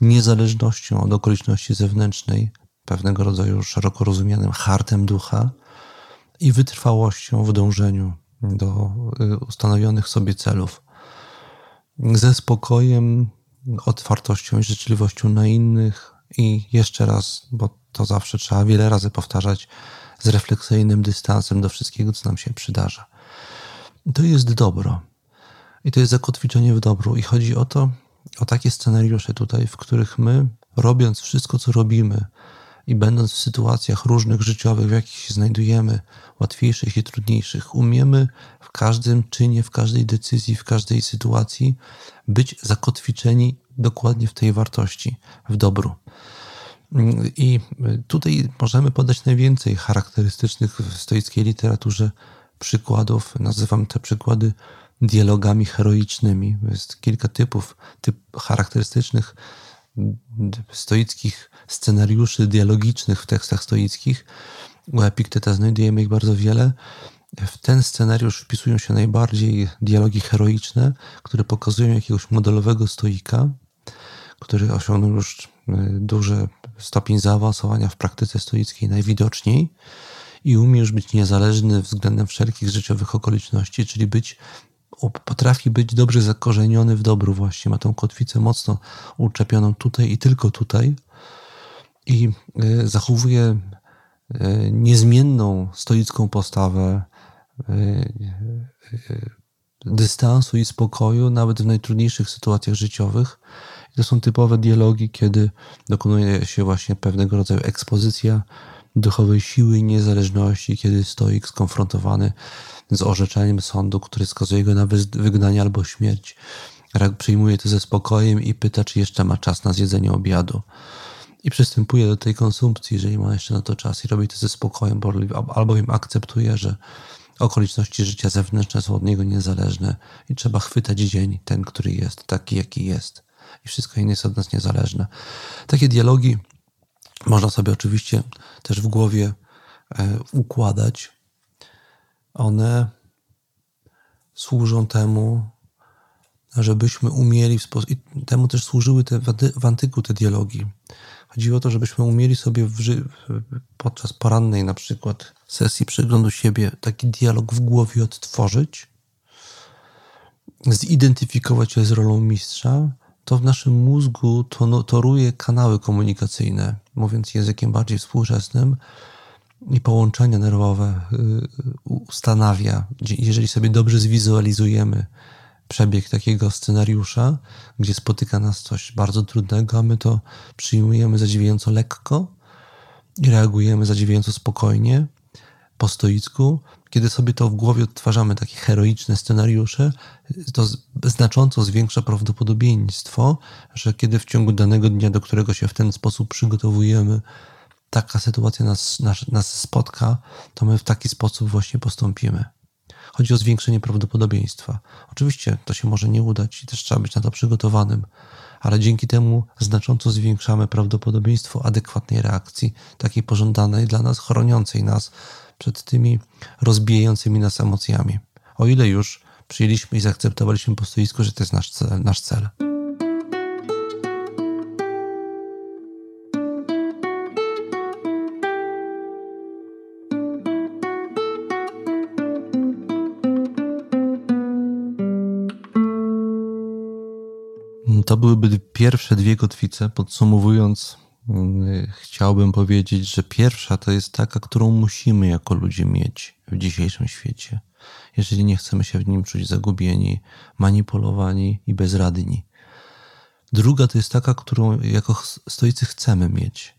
niezależnością od okoliczności zewnętrznej, pewnego rodzaju szeroko rozumianym hartem ducha i wytrwałością w dążeniu do y, ustanowionych sobie celów. Ze spokojem, otwartością i życzliwością na innych i jeszcze raz, bo to zawsze trzeba wiele razy powtarzać, z refleksyjnym dystansem do wszystkiego, co nam się przydarza. To jest dobro. I to jest zakotwiczenie w dobru. I chodzi o to, o takie scenariusze tutaj, w których my, robiąc wszystko, co robimy i będąc w sytuacjach różnych życiowych, w jakich się znajdujemy, łatwiejszych i trudniejszych, umiemy w każdym czynie, w każdej decyzji, w każdej sytuacji być zakotwiczeni dokładnie w tej wartości, w dobru. I tutaj możemy podać najwięcej charakterystycznych w stoickiej literaturze przykładów. Nazywam te przykłady dialogami heroicznymi. Jest kilka typów typ charakterystycznych stoickich scenariuszy dialogicznych w tekstach stoickich. U Epikteta znajdujemy ich bardzo wiele. W ten scenariusz wpisują się najbardziej dialogi heroiczne, które pokazują jakiegoś modelowego stoika, który osiągnął już y, duży stopień zaawansowania w praktyce stoickiej najwidoczniej i umie już być niezależny względem wszelkich życiowych okoliczności, czyli być potrafi być dobrze zakorzeniony w dobru właśnie. Ma tą kotwicę mocno uczepioną tutaj i tylko tutaj i y, zachowuje y, niezmienną stoicką postawę dystansu i spokoju nawet w najtrudniejszych sytuacjach życiowych to są typowe dialogi, kiedy dokonuje się właśnie pewnego rodzaju ekspozycja duchowej siły i niezależności, kiedy stoik skonfrontowany z orzeczeniem sądu, który skazuje go na wygnanie albo śmierć. Przyjmuje to ze spokojem i pyta, czy jeszcze ma czas na zjedzenie obiadu. I przystępuje do tej konsumpcji, jeżeli ma jeszcze na to czas, i robi to ze spokojem, albowiem akceptuje, że okoliczności życia zewnętrzne są od niego niezależne i trzeba chwytać dzień, ten, który jest, taki, jaki jest i wszystko inne jest od nas niezależne. Takie dialogi można sobie oczywiście też w głowie e, układać. One służą temu, żebyśmy umieli temu też służyły te, w antyku te dialogi. Chodziło o to, żebyśmy umieli sobie podczas porannej na przykład sesji przeglądu siebie taki dialog w głowie odtworzyć, zidentyfikować się z rolą mistrza to w naszym mózgu to, toruje kanały komunikacyjne, mówiąc językiem bardziej współczesnym, i połączenia nerwowe y, ustanawia. Jeżeli sobie dobrze zwizualizujemy przebieg takiego scenariusza, gdzie spotyka nas coś bardzo trudnego, a my to przyjmujemy zadziwiająco lekko i reagujemy zadziwiająco spokojnie, po stoicku, kiedy sobie to w głowie odtwarzamy takie heroiczne scenariusze, to znacząco zwiększa prawdopodobieństwo, że kiedy w ciągu danego dnia, do którego się w ten sposób przygotowujemy, taka sytuacja nas, nas, nas spotka, to my w taki sposób właśnie postąpimy. Chodzi o zwiększenie prawdopodobieństwa. Oczywiście to się może nie udać i też trzeba być na to przygotowanym, ale dzięki temu znacząco zwiększamy prawdopodobieństwo adekwatnej reakcji, takiej pożądanej dla nas, chroniącej nas przed tymi rozbijającymi nas emocjami. O ile już przyjęliśmy i zaakceptowaliśmy po stoisku, że to jest nasz cel. Nasz cel. To byłyby pierwsze dwie kotwice. Podsumowując, chciałbym powiedzieć, że pierwsza to jest taka, którą musimy jako ludzie mieć w dzisiejszym świecie, jeżeli nie chcemy się w nim czuć zagubieni, manipulowani i bezradni. Druga to jest taka, którą jako stoicy chcemy mieć.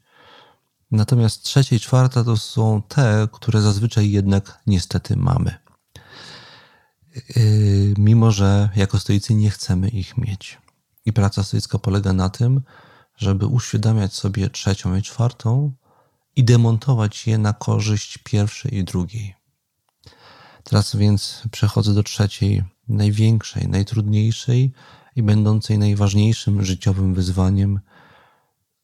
Natomiast trzecia i czwarta to są te, które zazwyczaj jednak niestety mamy. Yy, mimo, że jako stoicy nie chcemy ich mieć. I praca stoicka polega na tym, żeby uświadamiać sobie trzecią i czwartą i demontować je na korzyść pierwszej i drugiej. Teraz więc przechodzę do trzeciej, największej, najtrudniejszej i będącej najważniejszym życiowym wyzwaniem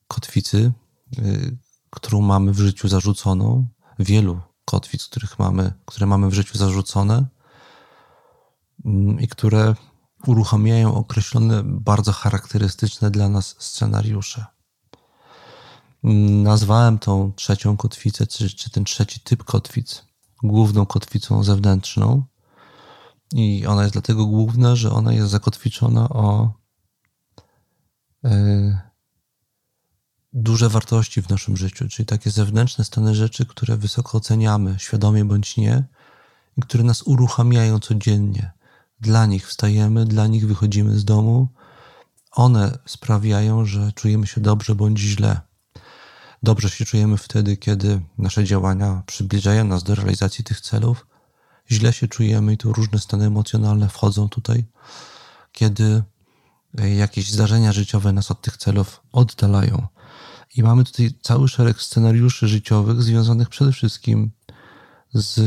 kotwicy, y, którą mamy w życiu zarzuconą, wielu kotwic, których mamy, które mamy w życiu zarzucone mm, i które uruchamiają określone, bardzo charakterystyczne dla nas scenariusze. Nazwałem tą trzecią kotwicę, czy, czy ten trzeci typ kotwic, główną kotwicą zewnętrzną. I ona jest dlatego główna, że ona jest zakotwiczona o yy, duże wartości w naszym życiu, czyli takie zewnętrzne stany rzeczy, które wysoko oceniamy, świadomie bądź nie, i które nas uruchamiają codziennie dla nich wstajemy, dla nich wychodzimy z domu. One sprawiają, że czujemy się dobrze bądź źle. Dobrze się czujemy wtedy, kiedy nasze działania przybliżają nas do realizacji tych celów. Źle się czujemy i tu różne stany emocjonalne wchodzą tutaj, kiedy jakieś zdarzenia życiowe nas od tych celów oddalają. I mamy tutaj cały szereg scenariuszy życiowych związanych przede wszystkim z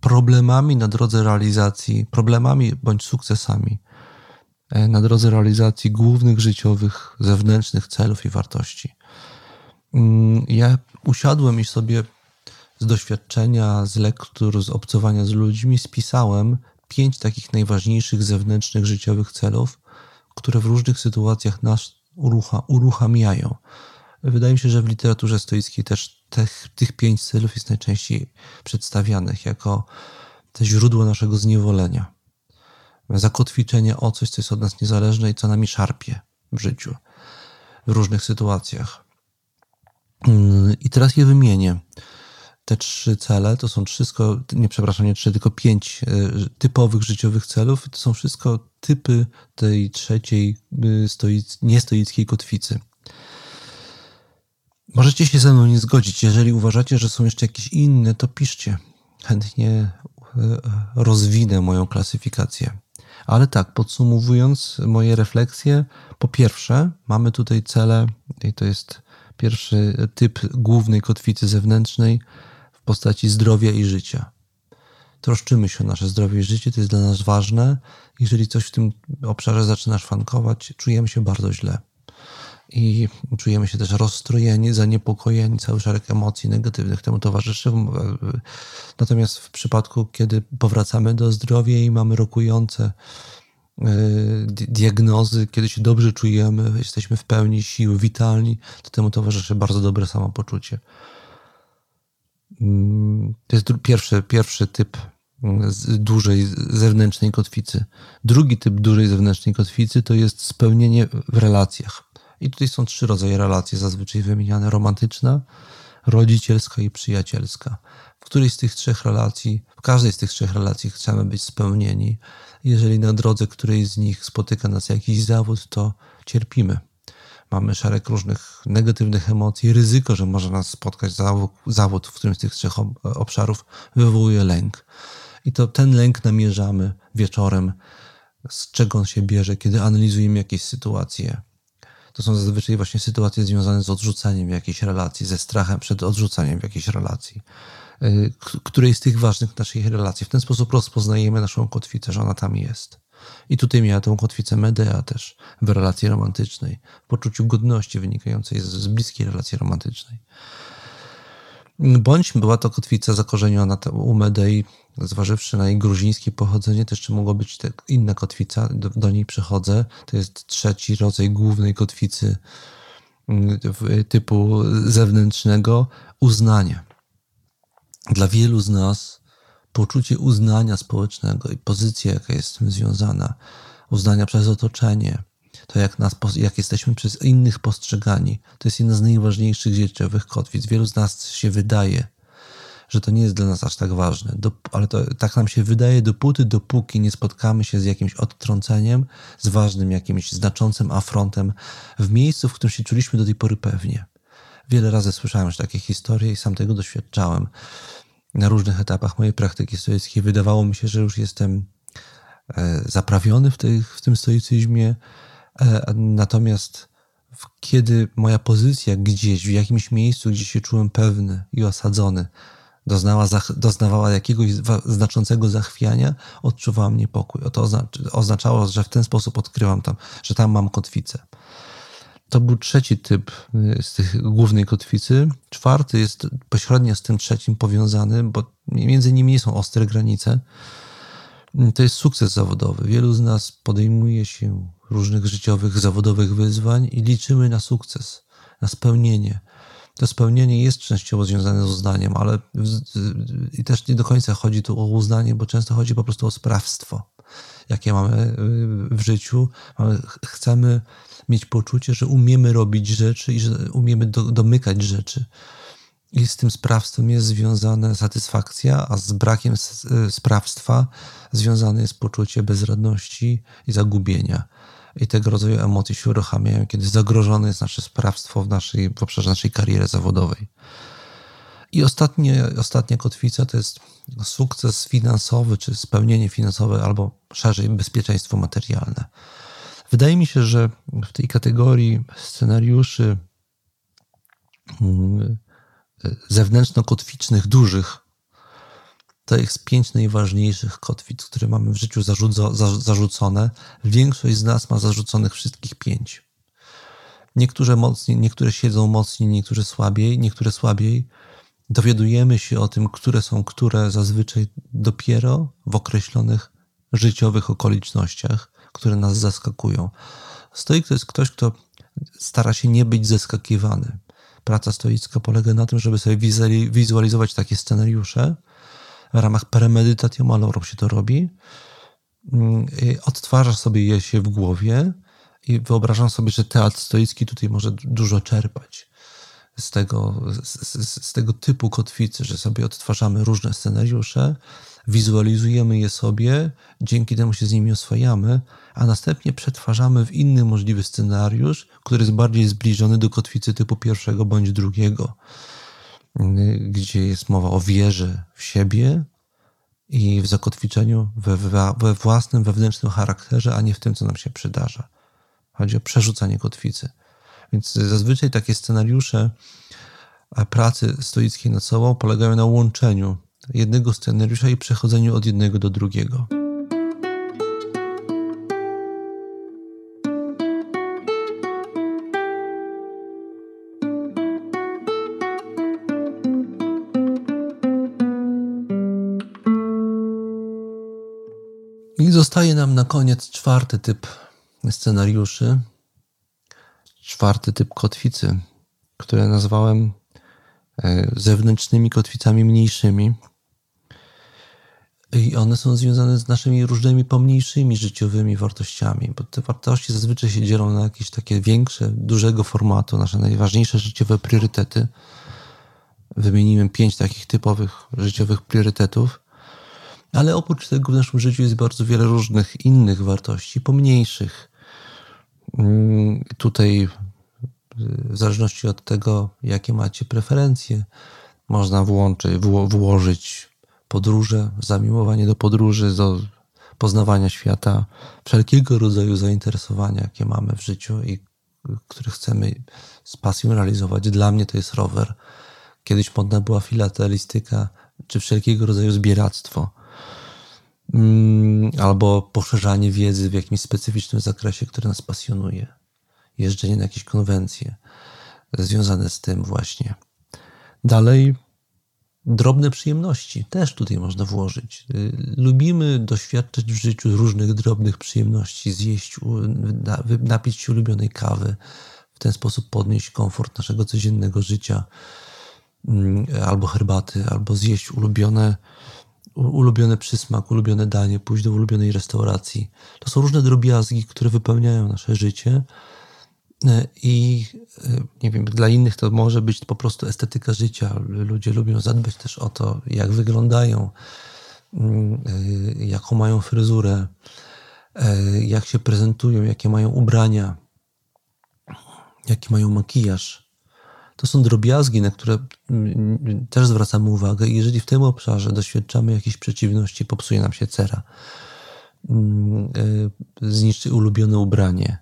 problemami na drodze realizacji, problemami bądź sukcesami, e, na drodze realizacji głównych życiowych, zewnętrznych celów i wartości. Mm, ja usiadłem i sobie z doświadczenia, z lektur, z obcowania z ludźmi spisałem pięć takich najważniejszych zewnętrznych życiowych celów, które w różnych sytuacjach nas urucha, uruchamiają. Wydaje mi się, że w literaturze stoickiej też tych, tych pięć celów jest najczęściej przedstawianych jako te źródło naszego zniewolenia. Zakotwiczenie o coś, co jest od nas niezależne i co nami szarpie w życiu, w różnych sytuacjach. I teraz je wymienię. Te trzy cele to są wszystko, nie przepraszam, nie trzy, tylko pięć e, typowych życiowych celów. To są wszystko typy tej trzeciej y, stoic, niestoickiej kotwicy. Możecie się ze mną nie zgodzić. Jeżeli uważacie, że są jeszcze jakieś inne, to piszcie. Chętnie e, rozwinę moją klasyfikację. Ale tak, podsumowując moje refleksje, po pierwsze, mamy tutaj cele, i to jest pierwszy typ głównej kotwicy zewnętrznej w postaci zdrowia i życia. Troszczymy się o nasze zdrowie i życie, to jest dla nas ważne. Jeżeli coś w tym obszarze zaczyna szwankować, czujemy się bardzo źle i czujemy się też rozstrojeni, zaniepokojeni, cały szereg emocji negatywnych temu towarzyszy. Natomiast w przypadku, kiedy powracamy do zdrowia i mamy rokujące e, diagnozy, kiedy się dobrze czujemy, jesteśmy w pełni siły, witalni, to temu towarzyszy bardzo dobre samopoczucie. Mm, to jest pierwszy, pierwszy typ mm, dużej zewnętrznej kotwicy. Drugi typ dużej zewnętrznej kotwicy to jest spełnienie w relacjach. I tutaj są trzy rodzaje relacji, zazwyczaj wymieniane: romantyczna, rodzicielska i przyjacielska. W której z tych trzech relacji, w każdej z tych trzech relacji chcemy być spełnieni. Jeżeli na drodze której z nich spotyka nas jakiś zawód, to cierpimy. Mamy szereg różnych negatywnych emocji, ryzyko, że może nas spotkać zawód, zawód w którymś z tych trzech obszarów, wywołuje lęk. I to ten lęk namierzamy wieczorem, z czego on się bierze, kiedy analizujemy jakieś sytuacje to są zazwyczaj właśnie sytuacje związane z odrzuceniem jakiejś relacji, ze strachem przed odrzuceniem jakiejś relacji. Y, której z tych ważnych naszych relacji. W ten sposób rozpoznajemy naszą kotwicę, że ona tam jest. I tutaj miała tę kotwicę Medea też w relacji romantycznej, w poczuciu godności wynikającej z bliskiej relacji romantycznej. Bądź była to kotwica zakorzeniona u Medei, zważywszy na jej gruzińskie pochodzenie, to jeszcze mogła być inna kotwica, do, do niej przechodzę. To jest trzeci rodzaj głównej kotwicy mm, typu zewnętrznego, uznania. Dla wielu z nas poczucie uznania społecznego i pozycja, jaka jest z tym związana, uznania przez otoczenie, to jak, nas, jak jesteśmy przez innych postrzegani, to jest jedna z najważniejszych życiowych kotwic. Wielu z nas się wydaje, że to nie jest dla nas aż tak ważne, ale to, tak nam się wydaje dopóty, dopóki nie spotkamy się z jakimś odtrąceniem, z ważnym jakimś znaczącym afrontem w miejscu, w którym się czuliśmy do tej pory pewnie. Wiele razy słyszałem już takie historie i sam tego doświadczałem. Na różnych etapach mojej praktyki stoickiej wydawało mi się, że już jestem e, zaprawiony w, tej, w tym stoicyzmie, natomiast kiedy moja pozycja gdzieś, w jakimś miejscu, gdzie się czułem pewny i osadzony, doznała, doznawała jakiegoś znaczącego zachwiania, odczuwałam niepokój. To oznaczało, że w ten sposób odkryłam tam, że tam mam kotwicę. To był trzeci typ y, z tych głównej kotwicy. Czwarty jest pośrednio z tym trzecim powiązany, bo między nimi nie są ostre granice. To jest sukces zawodowy. Wielu z nas podejmuje się różnych życiowych, zawodowych wyzwań i liczymy na sukces, na spełnienie. To spełnienie jest częściowo związane z uznaniem, ale i też nie do końca chodzi tu o uznanie, bo często chodzi po prostu o sprawstwo, jakie mamy y, w życiu. Chcemy mieć poczucie, że umiemy robić rzeczy i że umiemy do, domykać rzeczy. I z tym sprawstwem jest związana satysfakcja, a z brakiem y, sprawstwa związane jest poczucie bezradności i zagubienia i tego rodzaju emocje się uruchamiają, kiedy zagrożone jest nasze sprawstwo w, naszej, w obszarze naszej kariery zawodowej. I ostatnie, ostatnia kotwica to jest sukces finansowy, czy spełnienie finansowe, albo szerzej bezpieczeństwo materialne. Wydaje mi się, że w tej kategorii scenariuszy mm, zewnętrzno-kotwicznych, dużych, to jest pięć najważniejszych kotwic, które mamy w życiu zarzuco, za, zarzucone. Większość z nas ma zarzuconych wszystkich pięć. Niektóre mocniej, niektóre siedzą mocniej, niektóre słabiej, niektóre słabiej. Dowiadujemy się o tym, które są które zazwyczaj dopiero w określonych życiowych okolicznościach, które nas zaskakują. Stoik to jest ktoś, kto stara się nie być zaskakiwany. Praca stoicka polega na tym, żeby sobie wizualizować takie scenariusze. W ramach premedytatio malorum się to robi. Mm, odtwarza sobie je się w głowie i wyobrażam sobie, że teatr stoicki tutaj może dużo czerpać z tego, z, z, tego typu kotwicy, że sobie odtwarzamy różne scenariusze, wizualizujemy je sobie, dzięki temu się z nimi oswajamy, a następnie przetwarzamy w inny możliwy scenariusz, który jest bardziej zbliżony do kotwicy typu pierwszego bądź drugiego, gdzie jest mowa o wierze w siebie i w zakotwiczeniu we, we własnym wewnętrznym charakterze, a nie w tym, co nam się przydarza. Chodzi o przerzucanie kotwicy. Więc zazwyczaj takie scenariusze pracy stoickiej nad sobą polegają na łączeniu jednego scenariusza i przechodzeniu od jednego do drugiego. I zostaje nam na koniec czwarty typ scenariuszy, czwarty typ kotwicy, które nazwałem zewnętrznymi kotwicami mniejszymi. I one są związane z naszymi różnymi pomniejszymi życiowymi wartościami, bo te wartości zazwyczaj się dzielą na jakieś takie większe, dużego formatu, nasze najważniejsze życiowe priorytety. Wymieniłem pięć takich typowych życiowych priorytetów, ale oprócz tego w naszym życiu jest bardzo wiele różnych innych wartości, pomniejszych. Mm, tutaj, w zależności od tego, jakie macie preferencje, można włączyć, włożyć podróże, zamiłowanie do podróży, do poznawania świata, wszelkiego rodzaju zainteresowania, jakie mamy w życiu i które chcemy z pasją realizować. Dla mnie to jest rower. Kiedyś modna była filatelistyka, czy wszelkiego rodzaju zbieractwo, mm, albo poszerzanie wiedzy w jakimś specyficznym zakresie, który nas pasjonuje. Jeżdżenie na jakieś konwencje związane z tym właśnie. Dalej drobne przyjemności też tutaj można włożyć. Y, lubimy doświadczać w życiu różnych drobnych przyjemności, zjeść, napić się ulubionej kawy, w ten sposób podnieść komfort naszego codziennego życia, mm, albo herbaty, albo zjeść ulubione, ulubiony przysmak, ulubione danie, pójść do ulubionej restauracji. To są różne drobiazgi, które wypełniają nasze życie I e, nie wiem, dla innych to może być po prostu estetyka życia. Ludzie lubią zadbać też o to, jak wyglądają, mm, e, jaką mają fryzurę, jak się prezentują, jakie mają ubrania, jaki mają makijaż. To są drobiazgi, na które mm, też zwracamy uwagę. I jeżeli w tym obszarze doświadczamy jakiejś przeciwności, popsuje nam się cera, mm, zniszczy ulubione ubranie,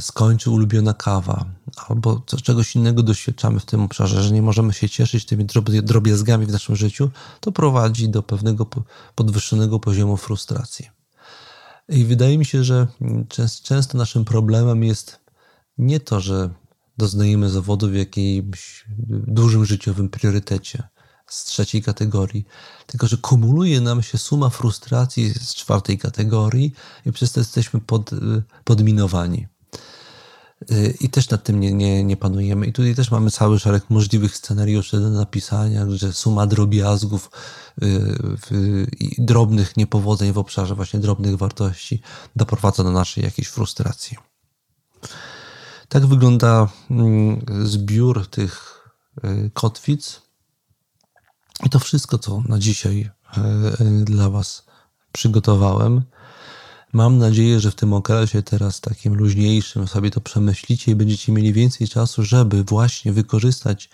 skończy ulubiona kawa, albo czegoś innego doświadczamy w tym obszarze, że nie możemy się cieszyć tymi drobiazgami w naszym życiu, to prowadzi do pewnego podwyższonego poziomu frustracji. I wydaje mi się, że często naszym problemem jest nie to, że doznajemy zawodu w jakimś dużym życiowym priorytecie, z trzeciej kategorii, tylko że kumuluje nam się suma frustracji z czwartej kategorii i przez to jesteśmy pod, y, podminowani. Y, I też nad tym nie, nie, nie panujemy. I tutaj też mamy cały szereg możliwych scenariuszy do napisania, że suma drobiazgów y, i drobnych niepowodzeń w obszarze właśnie drobnych wartości doprowadza do naszej jakiejś frustracji. Tak wygląda mm, zbiór tych kotwic, i to wszystko, co na dzisiaj e, e, dla Was przygotowałem. Mam nadzieję, że w tym okresie teraz takim luźniejszym sobie to przemyślicie i będziecie mieli więcej czasu, żeby właśnie wykorzystać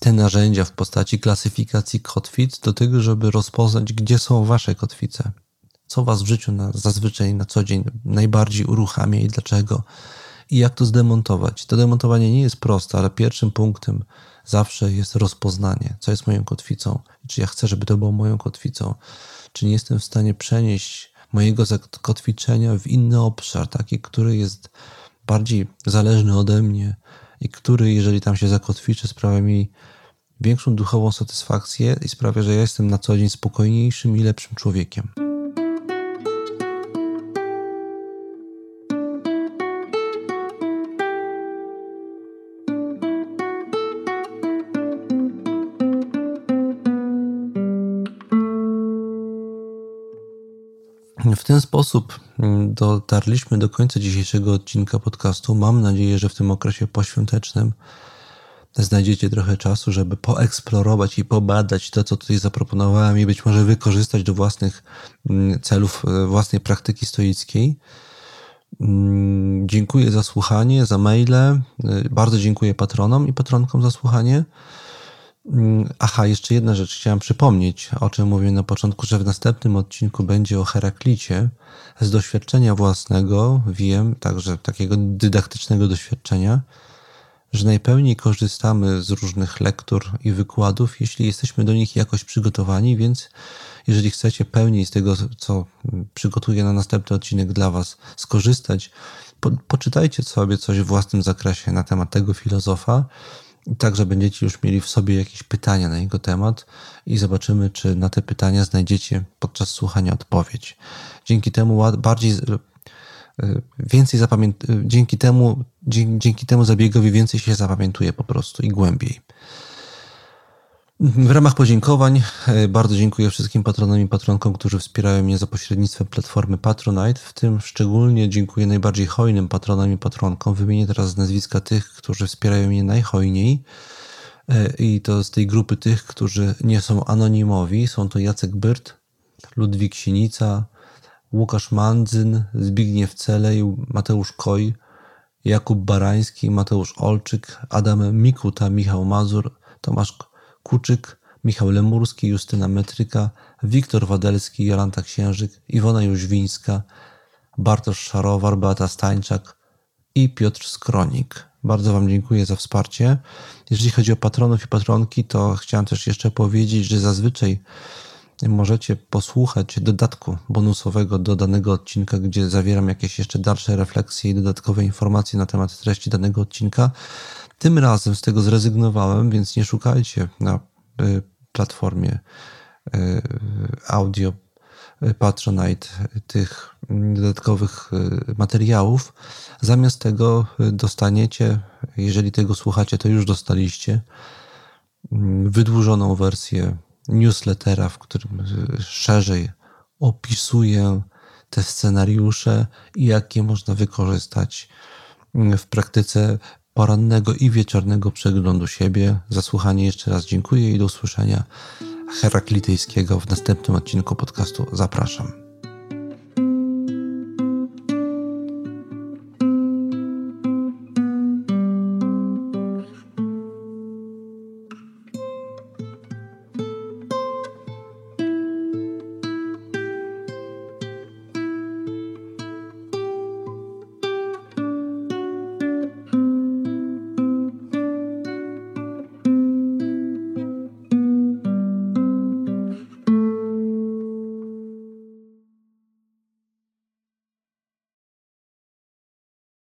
te narzędzia w postaci klasyfikacji kotwic do tego, żeby rozpoznać, gdzie są Wasze kotwice. Co Was w życiu na, zazwyczaj na co dzień najbardziej uruchamia i dlaczego. I jak to zdemontować. To demontowanie nie jest proste, ale pierwszym punktem zawsze jest rozpoznanie, co jest moją kotwicą, czy ja chcę, żeby to było moją kotwicą, czy nie jestem w stanie przenieść mojego zakotwiczenia w inny obszar, taki, który jest bardziej zależny ode mnie i który, jeżeli tam się zakotwiczy, sprawia mi większą duchową satysfakcję i sprawia, że ja jestem na co dzień spokojniejszym i lepszym człowiekiem. W ten sposób mm, dotarliśmy do końca dzisiejszego odcinka podcastu. Mam nadzieję, że w tym okresie poświątecznym znajdziecie trochę czasu, żeby poeksplorować i pobadać to, co tutaj zaproponowałem i być może wykorzystać do własnych mm, celów, e, własnej praktyki stoickiej. Mm, dziękuję za słuchanie, za maile. E, bardzo dziękuję patronom i patronkom za słuchanie. Mm, aha, jeszcze jedna rzecz chciałem przypomnieć, o czym mówiłem na początku, że w następnym odcinku będzie o Heraklicie. Z doświadczenia własnego wiem, także takiego dydaktycznego doświadczenia, że najpełniej korzystamy z różnych lektur i wykładów, jeśli jesteśmy do nich jakoś przygotowani, więc jeżeli chcecie pełniej z tego, co przygotuję na następny odcinek dla Was, skorzystać, po, poczytajcie sobie coś w własnym zakresie na temat tego filozofa Także będziecie już mieli w sobie jakieś pytania na jego temat i zobaczymy, czy na te pytania znajdziecie podczas słuchania odpowiedź. Dzięki temu bardziej e, więcej zapamięt, dzięki temu, dzięki temu zabiegowi więcej się zapamiętuje po prostu i głębiej. W ramach podziękowań e, bardzo dziękuję wszystkim patronom i patronkom, którzy wspierają mnie za pośrednictwem platformy Patronite. W tym szczególnie dziękuję najbardziej hojnym patronom i patronkom. Wymienię teraz nazwiska tych, którzy wspierają mnie najhojniej. E, I to z tej grupy tych, którzy nie są anonimowi. Są to Jacek Byrt, Ludwik Sienica, Łukasz Mandzyn, Zbigniew Celej, Mateusz Koj, Jakub Barański, Mateusz Olczyk, Adam Mikuta, Michał Mazur, Tomasz Kuczyk, Michał Lemurski, Justyna Metryka, Wiktor Wadelski, Jolanta Księżyk, Iwona Jóźwińska, Bartosz Szarowar, Beata Stańczak i Piotr Skronik. Bardzo Wam dziękuję za wsparcie. Jeżeli chodzi o patronów i patronki, to chciałem też jeszcze powiedzieć, że zazwyczaj możecie posłuchać dodatku bonusowego do danego odcinka, gdzie zawieram jakieś jeszcze dalsze refleksje i dodatkowe informacje na temat treści danego odcinka. Tym razem z tego zrezygnowałem, więc nie szukajcie na y, platformie y, audio y, Patronite tych dodatkowych materiałów. Zamiast tego dostaniecie, jeżeli tego słuchacie, to już dostaliście wydłużoną wersję newslettera, w którym szerzej opisuję te scenariusze i jakie można wykorzystać w praktyce porannego i wieczornego przeglądu siebie. Za słuchanie jeszcze raz dziękuję i do usłyszenia Heraklityjskiego w następnym odcinku podcastu. Zapraszam.